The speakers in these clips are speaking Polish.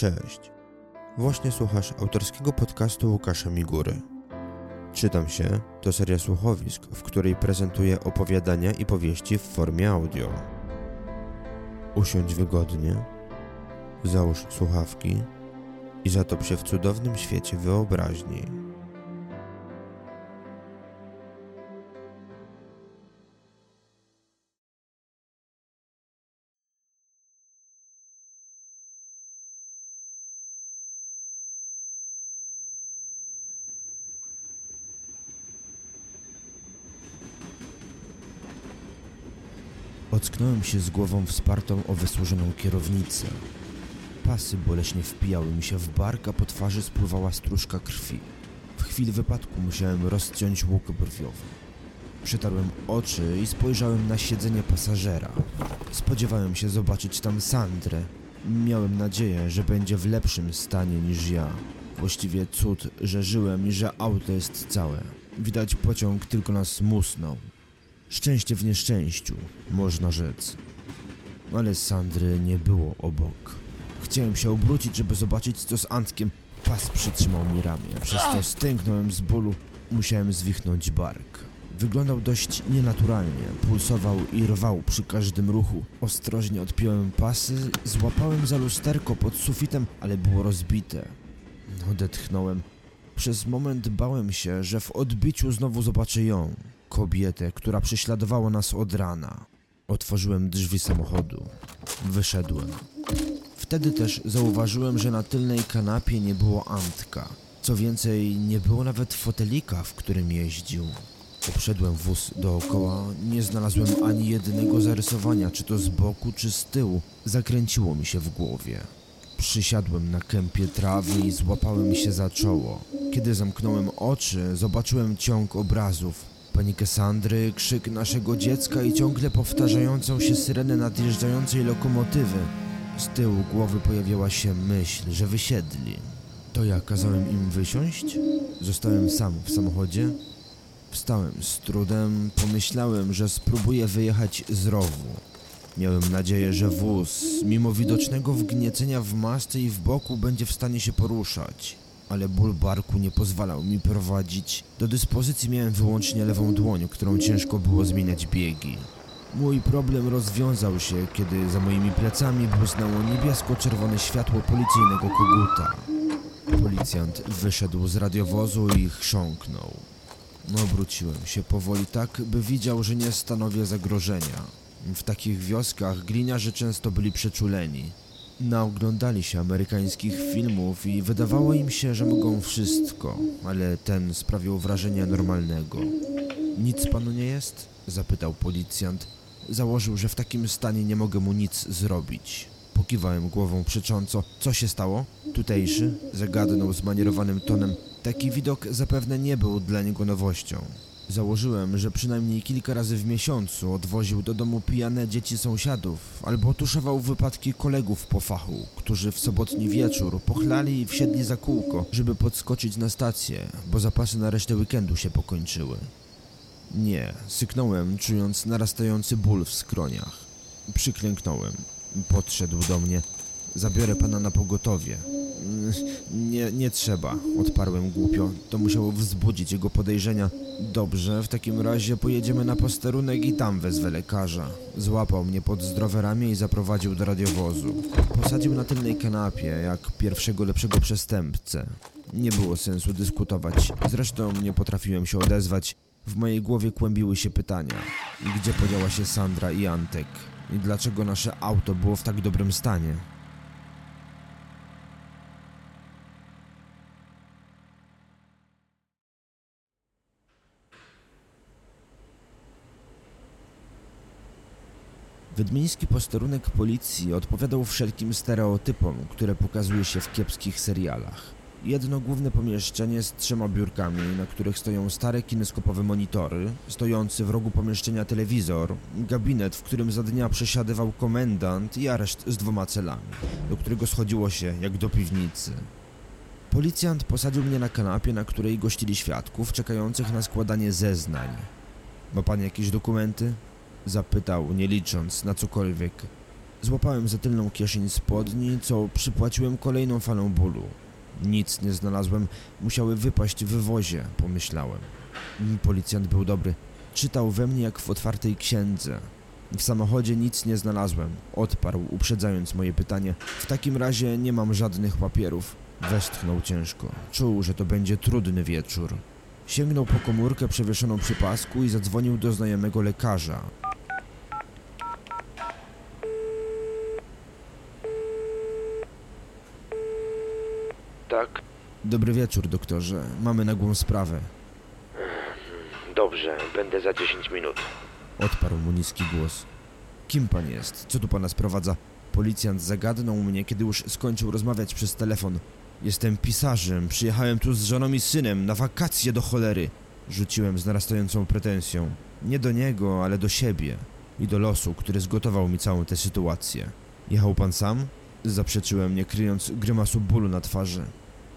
Cześć. Właśnie słuchasz autorskiego podcastu Łukasza Migury. Czytam się to seria słuchowisk, w której prezentuję opowiadania i powieści w formie audio. Usiądź wygodnie, załóż słuchawki i zatop się w cudownym świecie wyobraźni. Ocknąłem się z głową wspartą o wysłużoną kierownicę. Pasy boleśnie wpijały mi się w bark, a po twarzy spływała stróżka krwi. W chwili wypadku musiałem rozciąć łuk brwiowy. Przetarłem oczy i spojrzałem na siedzenie pasażera. Spodziewałem się zobaczyć tam Sandrę. Miałem nadzieję, że będzie w lepszym stanie niż ja. Właściwie cud, że żyłem i że auto jest całe. Widać pociąg tylko nas musnął. Szczęście w nieszczęściu, można rzec. Ale Sandry nie było obok. Chciałem się obrócić, żeby zobaczyć co z Antkiem. Pas przytrzymał mi ramię, przez co stęknąłem z bólu. Musiałem zwichnąć bark. Wyglądał dość nienaturalnie, pulsował i rwał przy każdym ruchu. Ostrożnie odpiąłem pasy, złapałem za lusterko pod sufitem, ale było rozbite. Odetchnąłem. Przez moment bałem się, że w odbiciu znowu zobaczę ją, kobietę, która prześladowała nas od rana. Otworzyłem drzwi samochodu. Wyszedłem. Wtedy też zauważyłem, że na tylnej kanapie nie było Antka. Co więcej, nie było nawet fotelika, w którym jeździł. Obszedłem wóz dookoła, nie znalazłem ani jednego zarysowania, czy to z boku, czy z tyłu. Zakręciło mi się w głowie. Przysiadłem na kępie trawy i złapałem się za czoło. Kiedy zamknąłem oczy, zobaczyłem ciąg obrazów. Panikę Sandry, krzyk naszego dziecka i ciągle powtarzającą się syrenę nadjeżdżającej lokomotywy. Z tyłu głowy pojawiała się myśl, że wysiedli. To ja kazałem im wysiąść? Zostałem sam w samochodzie? Wstałem z trudem, pomyślałem, że spróbuję wyjechać z rowu. Miałem nadzieję, że wóz, mimo widocznego wgniecenia w masce i w boku, będzie w stanie się poruszać. Ale ból barku nie pozwalał mi prowadzić. Do dyspozycji miałem wyłącznie lewą dłoń, którą ciężko było zmieniać biegi. Mój problem rozwiązał się, kiedy za moimi plecami błysnęło niebiesko-czerwone światło policyjnego koguta. Policjant wyszedł z radiowozu i chrząknął. Obróciłem się powoli tak, by widział, że nie stanowię zagrożenia. W takich wioskach gliniarze często byli przeczuleni. Naoglądali się amerykańskich filmów i wydawało im się, że mogą wszystko, ale ten sprawiał wrażenie normalnego. Nic panu nie jest? zapytał policjant. Założył, że w takim stanie nie mogę mu nic zrobić. Pokiwałem głową przecząco. Co się stało? Tutejszy? Zagadnął zmanierowanym tonem. Taki widok zapewne nie był dla niego nowością. Założyłem, że przynajmniej kilka razy w miesiącu odwoził do domu pijane dzieci sąsiadów albo tuszował wypadki kolegów po fachu, którzy w sobotni wieczór pochlali i wsiedli za kółko, żeby podskoczyć na stację, bo zapasy na resztę weekendu się pokończyły. Nie, syknąłem, czując narastający ból w skroniach. Przyklęknąłem. Podszedł do mnie. Zabiorę pana na pogotowie. Nie, nie trzeba, odparłem głupio. To musiało wzbudzić jego podejrzenia. Dobrze, w takim razie pojedziemy na posterunek i tam wezwę lekarza. Złapał mnie pod zdrowe ramię i zaprowadził do radiowozu. Posadził na tylnej kanapie, jak pierwszego lepszego przestępcę. Nie było sensu dyskutować. Zresztą nie potrafiłem się odezwać. W mojej głowie kłębiły się pytania. Gdzie podziała się Sandra i Antek? I dlaczego nasze auto było w tak dobrym stanie? Wiedmiński posterunek policji odpowiadał wszelkim stereotypom, które pokazuje się w kiepskich serialach. Jedno główne pomieszczenie z trzema biurkami, na których stoją stare kineskopowe monitory, stojący w rogu pomieszczenia telewizor, gabinet, w którym za dnia przesiadywał komendant i areszt z dwoma celami, do którego schodziło się jak do piwnicy. Policjant posadził mnie na kanapie, na której gościli świadków czekających na składanie zeznań. Ma pan jakieś dokumenty? Zapytał, nie licząc na cokolwiek. Złapałem za tylną kieszeń spodni, co przypłaciłem kolejną falą bólu. Nic nie znalazłem, musiały wypaść w wozie, pomyślałem. Mm, Policjant był dobry. Czytał we mnie jak w otwartej księdze. W samochodzie nic nie znalazłem. Odparł, uprzedzając moje pytanie. W takim razie nie mam żadnych papierów. Westchnął ciężko. Czuł, że to będzie trudny wieczór. Sięgnął po komórkę przewieszoną przy pasku i zadzwonił do znajomego lekarza. Dobry wieczór, doktorze. Mamy nagłą sprawę. dobrze, będę za 10 minut. Odparł mu niski głos. Kim pan jest? Co tu pana sprowadza? Policjant zagadnął mnie, kiedy już skończył rozmawiać przez telefon. Jestem pisarzem, przyjechałem tu z żoną i synem, na wakacje do cholery. Rzuciłem z narastającą pretensją. Nie do niego, ale do siebie. I do losu, który zgotował mi całą tę sytuację. Jechał pan sam? Zaprzeczyłem, nie kryjąc grymasu bólu na twarzy.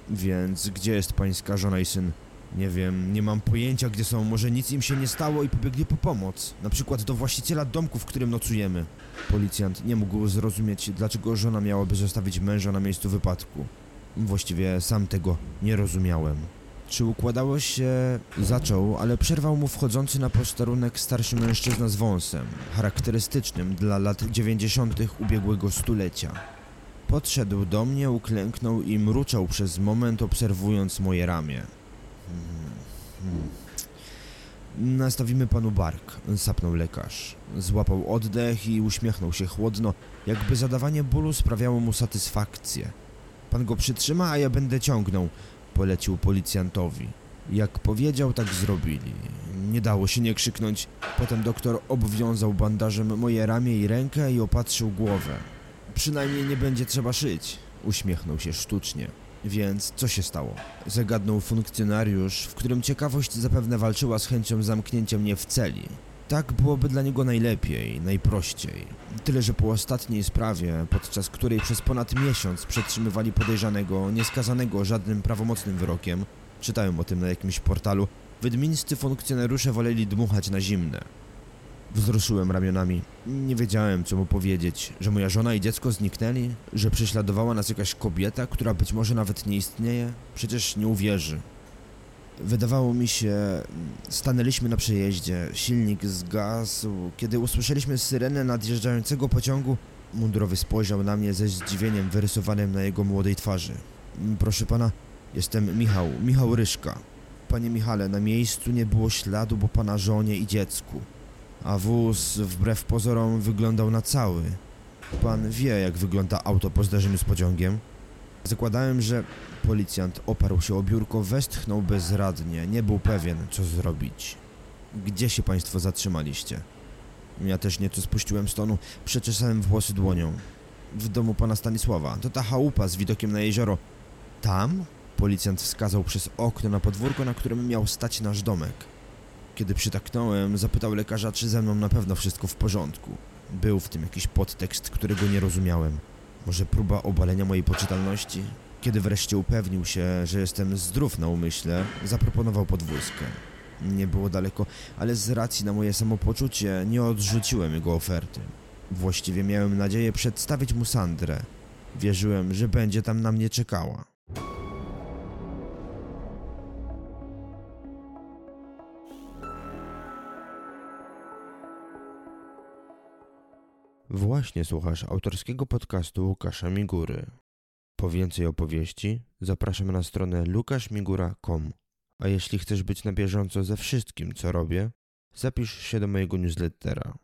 Więc gdzie jest pańska żona i syn? Nie wiem, nie mam pojęcia gdzie są, może nic im się nie stało i pobiegli po pomoc. Na przykład do właściciela domku, w którym nocujemy. Policjant nie mógł zrozumieć, dlaczego żona miałaby zostawić męża na miejscu wypadku. Właściwie sam tego nie rozumiałem. Czy układało się... Zaczął, ale przerwał mu wchodzący na posterunek starszy mężczyzna z wąsem, charakterystycznym dla lat dziewięćdziesiątych ubiegłego stulecia. Podszedł do mnie, uklęknął i mruczał przez moment, obserwując moje ramię. Hmm, hmm. Nastawimy panu bark, sapnął lekarz. Złapał oddech i uśmiechnął się chłodno, jakby zadawanie bólu sprawiało mu satysfakcję. Pan go przytrzyma, a ja będę ciągnął, polecił policjantowi. Jak powiedział, tak zrobili. Nie dało się nie krzyknąć. Potem doktor obwiązał bandażem moje ramię i rękę i opatrzył głowę. Przynajmniej nie będzie trzeba szyć. Uśmiechnął się sztucznie. Więc co się stało? Zagadnął funkcjonariusz, w którym ciekawość zapewne walczyła z chęcią zamknięcia mnie w celi. Tak byłoby dla niego najlepiej, najprościej. Tyle, że po ostatniej sprawie, podczas której przez ponad miesiąc przetrzymywali podejrzanego, nieskazanego żadnym prawomocnym wyrokiem, czytałem o tym na jakimś portalu, wydmińscy funkcjonariusze woleli dmuchać na zimne. Wzruszyłem ramionami. Nie wiedziałem, co mu powiedzieć, że moja żona i dziecko zniknęli, że prześladowała nas jakaś kobieta, która być może nawet nie istnieje. Przecież nie uwierzy. Wydawało mi się, stanęliśmy na przejeździe, silnik zgasł. Kiedy usłyszeliśmy syrenę nadjeżdżającego pociągu, mundurowy spojrzał na mnie ze zdziwieniem wyrysowanym na jego młodej twarzy. Proszę pana, jestem Michał, Michał Ryszka. Panie Michale, na miejscu nie było śladu po pana żonie i dziecku a wóz wbrew pozorom wyglądał na cały. Pan wie, jak wygląda auto po zdarzeniu z pociągiem? Zakładałem, że policjant oparł się o biurko, westchnął bezradnie, nie był pewien, co zrobić. Gdzie się państwo zatrzymaliście? Ja też nieco spuściłem z tonu, przeczesałem włosy dłonią. W domu pana Stanisława. To ta chałupa z widokiem na jezioro. Tam? Policjant wskazał przez okno na podwórko, na którym miał stać nasz domek. Kiedy przytaknąłem, zapytał lekarza, czy ze mną na pewno wszystko w porządku. Był w tym jakiś podtekst, którego nie rozumiałem. Może próba obalenia mojej poczytalności? Kiedy wreszcie upewnił się, że jestem zdrów na umyśle, zaproponował podwózkę. Nie było daleko, ale z racji na moje samopoczucie nie odrzuciłem jego oferty. Właściwie miałem nadzieję przedstawić mu Sandrę. Wierzyłem, że będzie tam na mnie czekała. Właśnie słuchasz autorskiego podcastu Łukasza Migury. Po więcej opowieści zapraszam na stronę lukaszmigura.com. A jeśli chcesz być na bieżąco ze wszystkim, co robię, zapisz się do mojego newslettera.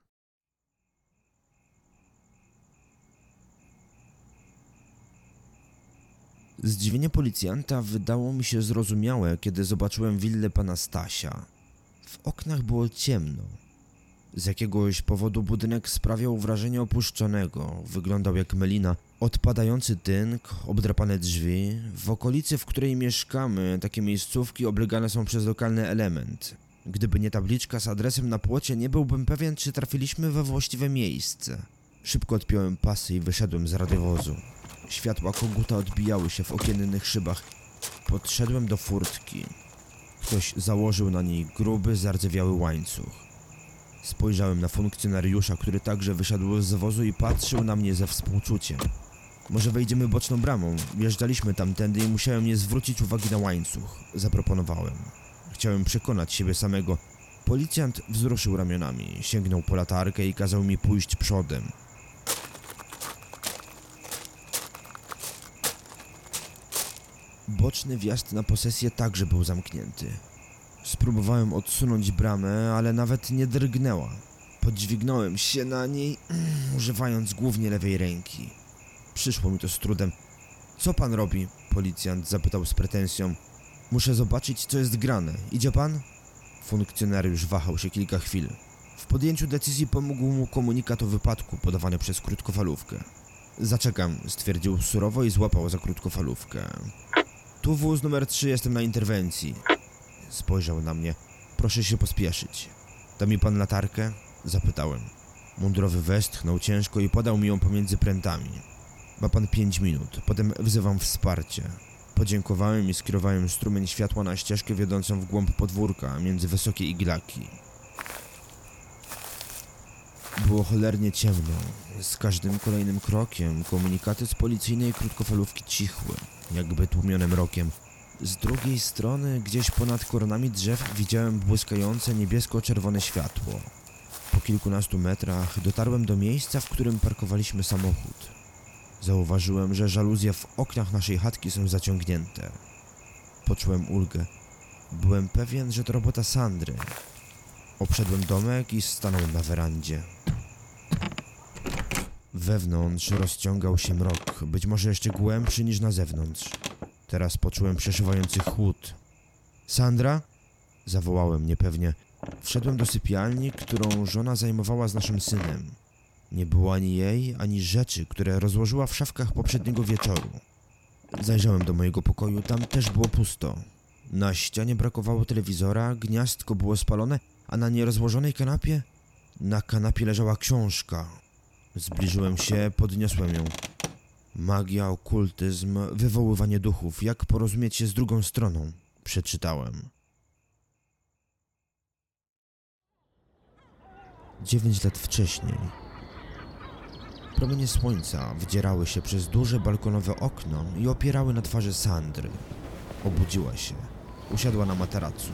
Zdziwienie policjanta wydało mi się zrozumiałe, kiedy zobaczyłem willę pana Stasia. W oknach było ciemno. Z jakiegoś powodu budynek sprawiał wrażenie opuszczonego. Wyglądał jak melina. Odpadający tynk, obdrapane drzwi. W okolicy, w której mieszkamy, takie miejscówki oblegane są przez lokalny element. Gdyby nie tabliczka z adresem na płocie, nie byłbym pewien, czy trafiliśmy we właściwe miejsce. Szybko odpiąłem pasy i wyszedłem z radiowozu. Światła koguta odbijały się w okiennych szybach. Podszedłem do furtki. Ktoś założył na niej gruby, zardzewiały łańcuch. Spojrzałem na funkcjonariusza, który także wysiadł z wozu i patrzył na mnie ze współczuciem. Może wejdziemy boczną bramą. Wjeżdżaliśmy tamtędy i musiałem nie zwrócić uwagi na łańcuch. Zaproponowałem. Chciałem przekonać siebie samego. Policjant wzruszył ramionami, sięgnął po latarkę i kazał mi pójść przodem. Boczny wjazd na posesję także był zamknięty. Spróbowałem odsunąć bramę, ale nawet nie drgnęła. Podźwignąłem się na niej, używając głównie lewej ręki. Przyszło mi to z trudem. Co pan robi? Policjant zapytał z pretensją. Muszę zobaczyć, co jest grane. Idzie pan? Funkcjonariusz wahał się kilka chwil. W podjęciu decyzji pomógł mu komunikat o wypadku podawany przez krótkofalówkę. Zaczekam, stwierdził surowo i złapał za krótkofalówkę. Tu wóz numer 3, jestem na interwencji. Spojrzał na mnie. Proszę się pospieszyć. Da mi pan latarkę? Zapytałem. Mundurowy westchnął ciężko i podał mi ją pomiędzy prętami. Ma pan pięć minut, potem wzywam wsparcie. Podziękowałem i skierowałem strumień światła na ścieżkę wiodącą w głąb podwórka, między wysokie iglaki. Było cholernie ciemno. Z każdym kolejnym krokiem komunikaty z policyjnej krótkofalówki cichły, jakby tłumione mrokiem. Z drugiej strony, gdzieś ponad koronami drzew, widziałem błyskające niebiesko-czerwone światło. Po kilkunastu metrach dotarłem do miejsca, w którym parkowaliśmy samochód. Zauważyłem, że żaluzje w oknach naszej chatki są zaciągnięte. Poczułem ulgę. Byłem pewien, że to robota Sandry. Obszedłem domek i stanąłem na werandzie. Wewnątrz rozciągał się mrok, być może jeszcze głębszy niż na zewnątrz. Teraz poczułem przeszywający chłód. Sandra? Zawołałem niepewnie. Wszedłem do sypialni, którą żona zajmowała z naszym synem. Nie było ani jej, ani rzeczy, które rozłożyła w szafkach poprzedniego wieczoru. Zajrzałem do mojego pokoju, tam też było pusto. Na ścianie brakowało telewizora, gniazdko było spalone, a na nierozłożonej kanapie? Na kanapie leżała książka. Zbliżyłem się, podniosłem ją. Magia, okultyzm, wywoływanie duchów, jak porozumieć się z drugą stroną. Przeczytałem. Dziewięć lat wcześniej. Promienie słońca wdzierały się przez duże balkonowe okno i opierały na twarzy Sandry. Obudziła się. Usiadła na materacu.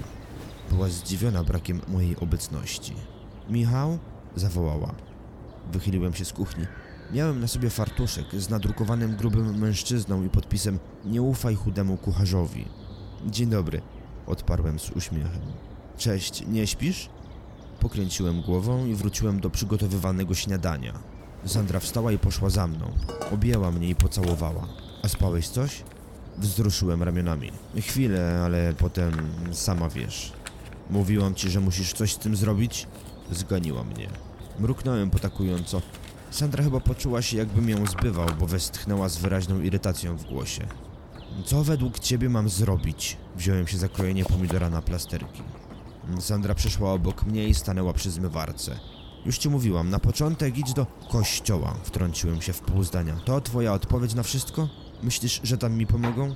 Była zdziwiona brakiem mojej obecności. Michał? zawołała. Wychyliłem się z kuchni. Miałem na sobie fartuszek z nadrukowanym grubym mężczyzną i podpisem Nie ufaj chudemu kucharzowi. Dzień dobry, odparłem z uśmiechem. Cześć, nie śpisz? Pokręciłem głową i wróciłem do przygotowywanego śniadania. Sandra wstała i poszła za mną. Objęła mnie i pocałowała. A spałeś coś? Wzruszyłem ramionami. Chwilę, ale potem sama wiesz. Mówiłam ci, że musisz coś z tym zrobić? Zganiła mnie. Mruknąłem potakująco. Sandra chyba poczuła się, jakbym ją zbywał, bo westchnęła z wyraźną irytacją w głosie. Co według ciebie mam zrobić? Wziąłem się za krojenie pomidora na plasterki. Sandra przeszła obok mnie i stanęła przy zmywarce. Już ci mówiłam, na początek idź do kościoła, wtrąciłem się w pół zdania. To twoja odpowiedź na wszystko? Myślisz, że tam mi pomogą?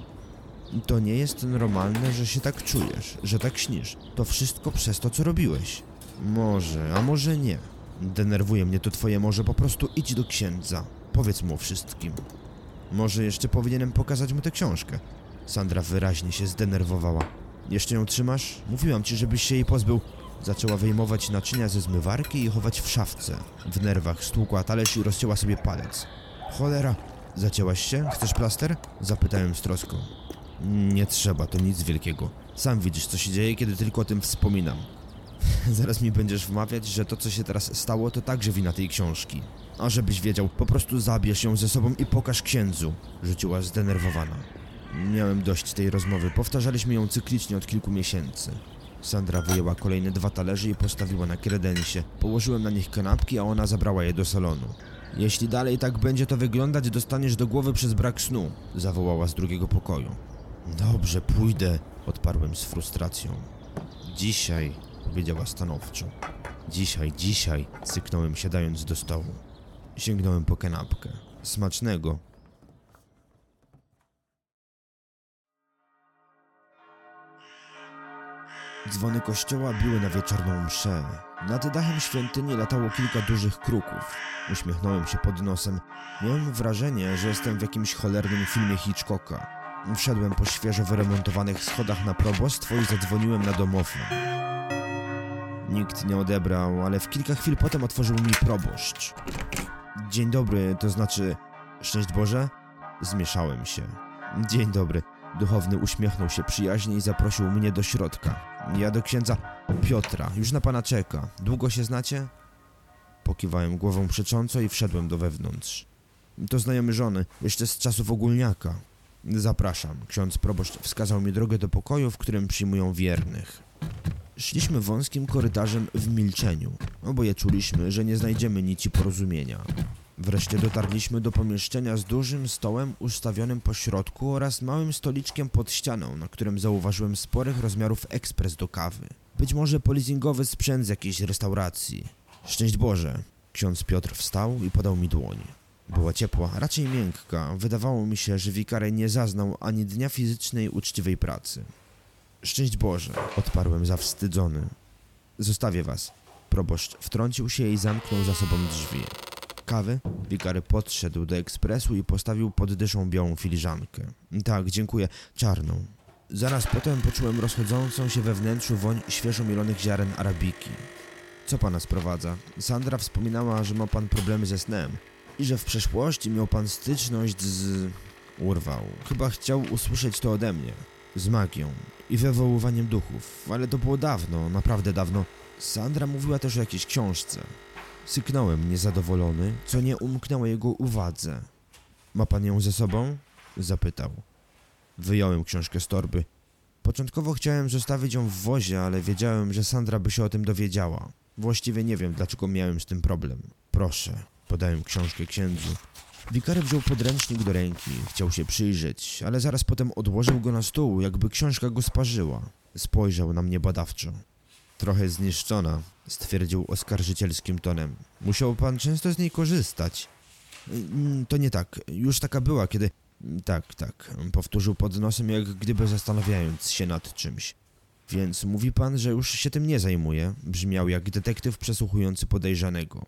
To nie jest normalne, że się tak czujesz, że tak śnisz. To wszystko przez to, co robiłeś. Może, a może nie. Denerwuje mnie to twoje może, po prostu idź do księdza. Powiedz mu o wszystkim. Może jeszcze powinienem pokazać mu tę książkę. Sandra wyraźnie się zdenerwowała. Jeszcze ją trzymasz? Mówiłam ci, żebyś się jej pozbył. Zaczęła wyjmować naczynia ze zmywarki i chować w szafce. W nerwach stłukła talerz i rozcięła sobie palec. Cholera! Zacięłaś się? Chcesz plaster? Zapytałem z troską. Nie trzeba, to nic wielkiego. Sam widzisz, co się dzieje, kiedy tylko o tym wspominam. Zaraz mi będziesz wmawiać, że to, co się teraz stało, to także wina tej książki. A żebyś wiedział, po prostu zabierz ją ze sobą i pokaż księdzu, rzuciła zdenerwowana. Miałem dość tej rozmowy, powtarzaliśmy ją cyklicznie od kilku miesięcy. Sandra wyjęła kolejne dwa talerze i postawiła na kredensie. Położyłem na nich kanapki, a ona zabrała je do salonu. Jeśli dalej tak będzie to wyglądać, dostaniesz do głowy przez brak snu, zawołała z drugiego pokoju. Dobrze, pójdę, odparłem z frustracją. Dzisiaj, powiedziała stanowczo. Dzisiaj, dzisiaj, syknąłem siadając do stołu. Sięgnąłem po kanapkę. Smacznego. Dzwony kościoła biły na wieczorną mszę. Nad dachem świątyni latało kilka dużych kruków. Uśmiechnąłem się pod nosem. Miałem wrażenie, że jestem w jakimś cholernym filmie Hitchcocka. Wszedłem po świeżo wyremontowanych schodach na probostwo i zadzwoniłem na domofon. Nikt nie odebrał, ale w kilka chwil potem otworzył mi proboszcz. Dzień dobry, to znaczy... Szczęść Boże? Zmieszałem się. Dzień dobry. Duchowny uśmiechnął się przyjaźnie i zaprosił mnie do środka. Ja do księdza Piotra, już na pana czeka. Długo się znacie? Pokiwałem głową przecząco i wszedłem do wewnątrz. To znajomy żony, jeszcze z czasów ogólniaka. Zapraszam. Ksiądz proboszcz wskazał mi drogę do pokoju, w którym przyjmują wiernych. Szliśmy wąskim korytarzem w milczeniu. Oboje czuliśmy, że nie znajdziemy nici porozumienia. Wreszcie dotarliśmy do pomieszczenia z dużym stołem ustawionym po środku oraz małym stoliczkiem pod ścianą, na którym zauważyłem sporych rozmiarów ekspres do kawy. Być może polizingowy sprzęt z jakiejś restauracji. Szczęść Boże! Ksiądz Piotr wstał i podał mi dłoń. Była ciepła, raczej miękka. Wydawało mi się, że wikary nie zaznał ani dnia fizycznej, uczciwej pracy. Szczęść Boże! Odparłem zawstydzony. Zostawię was. Proboszcz wtrącił się i zamknął za sobą drzwi. Kawy? Wikary podszedł do ekspresu i postawił pod dyszą białą filiżankę. Tak, dziękuję. Czarną. Zaraz potem poczułem rozchodzącą się we wnętrzu woń świeżo mielonych ziaren arabiki. Co pana sprowadza? Sandra wspominała, że ma pan problemy ze snem i że w przeszłości miał pan styczność z... Urwał. Chyba chciał usłyszeć to ode mnie. Z magią i wywoływaniem duchów, ale to było dawno, naprawdę dawno. Sandra mówiła też o jakiejś książce. Syknąłem niezadowolony, co nie umknęło jego uwadze. Ma pan ją ze sobą? Zapytał. Wyjąłem książkę z torby. Początkowo chciałem zostawić ją w wozie, ale wiedziałem, że Sandra by się o tym dowiedziała. Właściwie nie wiem, dlaczego miałem z tym problem. Proszę, podałem książkę księdzu. Wikary wziął podręcznik do ręki, chciał się przyjrzeć, ale zaraz potem odłożył go na stół, jakby książka go sparzyła. Spojrzał na mnie badawczo. Trochę zniszczona, stwierdził oskarżycielskim tonem. Musiał pan często z niej korzystać. "Mm, To nie tak, już taka była, kiedy... Tak, tak, powtórzył pod nosem, jak gdyby zastanawiając się nad czymś. Więc mówi pan, że już się tym nie zajmuje? Brzmiał jak detektyw przesłuchujący podejrzanego.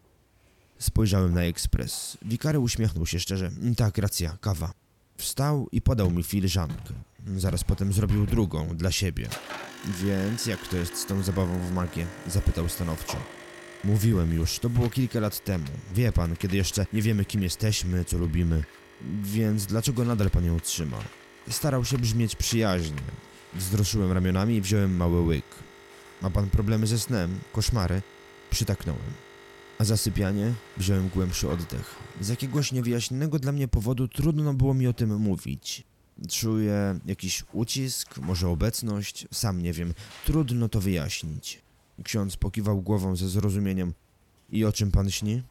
Spojrzałem na ekspres. Wikary uśmiechnął się szczerze. Tak, racja, kawa. Wstał i podał mi filiżankę. Zaraz potem zrobił drugą, dla siebie. Więc jak to jest z tą zabawą w magię? Zapytał stanowczo. Mówiłem już, to było kilka lat temu. Wie pan, kiedy jeszcze nie wiemy kim jesteśmy, co lubimy. Więc dlaczego nadal pan ją trzyma? Starał się brzmieć przyjaźnie. Wzruszyłem ramionami i wziąłem mały łyk. Ma pan problemy ze snem? Koszmary? Przytaknąłem. A zasypianie? Wziąłem głębszy oddech. Z jakiegoś niewyjaśnionego dla mnie powodu trudno było mi o tym mówić. Czuję jakiś ucisk, może obecność, sam nie wiem. Trudno to wyjaśnić. Ksiądz pokiwał głową ze zrozumieniem. I o czym pan śni?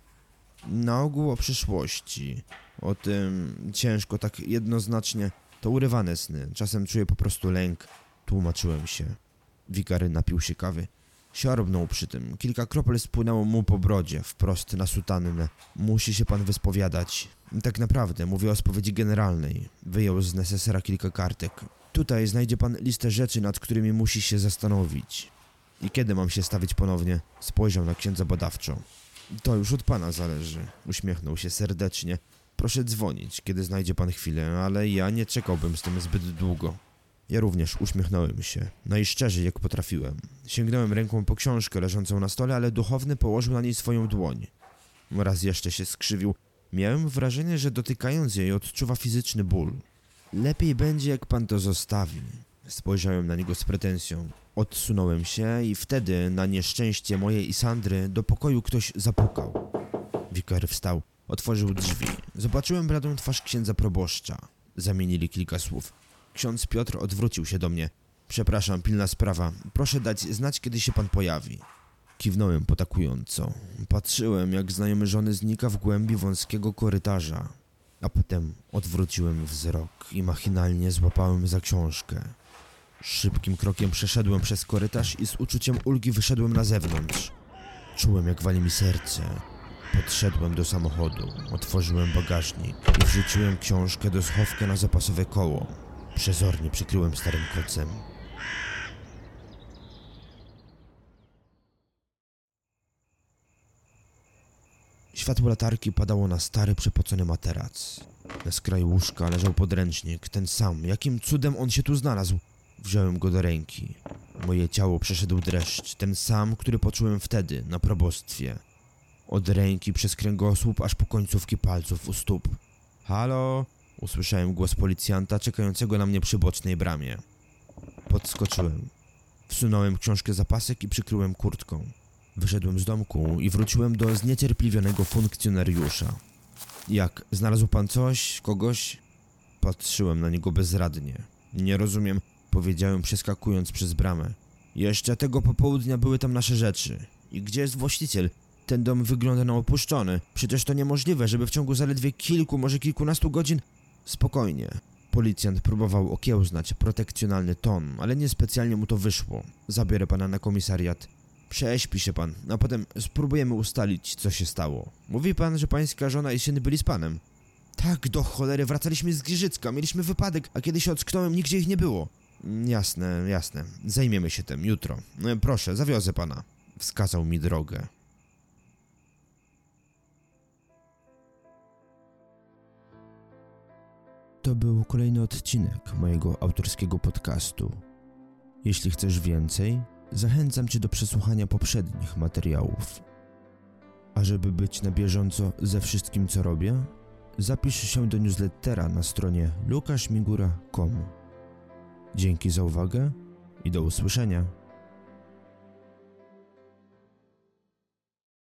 Na ogół o przyszłości. O tym ciężko, tak jednoznacznie. To urywane sny. Czasem czuję po prostu lęk. Tłumaczyłem się. Wikary napił się kawy. Siorbnął przy tym. Kilka kropel spłynęło mu po brodzie, wprost na sutannę. Musi się pan wyspowiadać. Tak naprawdę, mówię o spowiedzi generalnej. Wyjął z nesesera kilka kartek. Tutaj znajdzie pan listę rzeczy, nad którymi musi się zastanowić. I kiedy mam się stawić ponownie? Spojrzał na księdza badawczo. To już od pana zależy. Uśmiechnął się serdecznie. Proszę dzwonić, kiedy znajdzie pan chwilę, ale ja nie czekałbym z tym zbyt długo. Ja również uśmiechnąłem się, najszczerzej jak potrafiłem. Sięgnąłem ręką po książkę leżącą na stole, ale duchowny położył na niej swoją dłoń. Raz jeszcze się skrzywił. Miałem wrażenie, że dotykając jej odczuwa fizyczny ból. Lepiej będzie, jak pan to zostawi. Spojrzałem na niego z pretensją. Odsunąłem się i wtedy, na nieszczęście moje i Sandry, do pokoju ktoś zapukał. Wikar wstał, otworzył drzwi. Zobaczyłem bladą twarz księdza proboszcza. Zamienili kilka słów. Ksiądz Piotr odwrócił się do mnie. Przepraszam, pilna sprawa. Proszę dać znać, kiedy się pan pojawi. Kiwnąłem potakująco. Patrzyłem, jak znajomy żony znika w głębi wąskiego korytarza. A potem odwróciłem wzrok i machinalnie złapałem za książkę. Szybkim krokiem przeszedłem przez korytarz i z uczuciem ulgi wyszedłem na zewnątrz. Czułem, jak wali mi serce. Podszedłem do samochodu, otworzyłem bagażnik i wrzuciłem książkę do schowka na zapasowe koło. Przezornie przykryłem starym kocem. Światło latarki padało na stary, przepocony materac. Na skraju łóżka leżał podręcznik, ten sam. Jakim cudem on się tu znalazł? Wziąłem go do ręki. Moje ciało przeszedł dreszcz, ten sam, który poczułem wtedy, na probostwie. Od ręki przez kręgosłup aż po końcówki palców u stóp. Halo? Usłyszałem głos policjanta czekającego na mnie przy bocznej bramie. Podskoczyłem. Wsunąłem książkę za pasek i przykryłem kurtką. Wyszedłem z domku i wróciłem do zniecierpliwionego funkcjonariusza. Jak, znalazł pan coś, kogoś? Patrzyłem na niego bezradnie. Nie rozumiem, powiedziałem przeskakując przez bramę. Jeszcze tego popołudnia były tam nasze rzeczy. I gdzie jest właściciel? Ten dom wygląda na opuszczony. Przecież to niemożliwe, żeby w ciągu zaledwie kilku, może kilkunastu godzin... Spokojnie. Policjant próbował okiełznać protekcjonalny ton, ale niespecjalnie mu to wyszło. Zabiorę pana na komisariat. Prześpi się pan, a potem spróbujemy ustalić, co się stało. Mówi pan, że pańska żona i syn byli z panem? Tak, do cholery, wracaliśmy z Giżycka, mieliśmy wypadek, a kiedy się ocknąłem, nigdzie ich nie było. Jasne, jasne, zajmiemy się tym jutro. E, Proszę, zawiozę pana. Wskazał mi drogę. To był kolejny odcinek mojego autorskiego podcastu. Jeśli chcesz więcej, zachęcam Cię do przesłuchania poprzednich materiałów. A żeby być na bieżąco ze wszystkim, co robię, zapisz się do newslettera na stronie lukaszmigura.com. Dzięki za uwagę i do usłyszenia.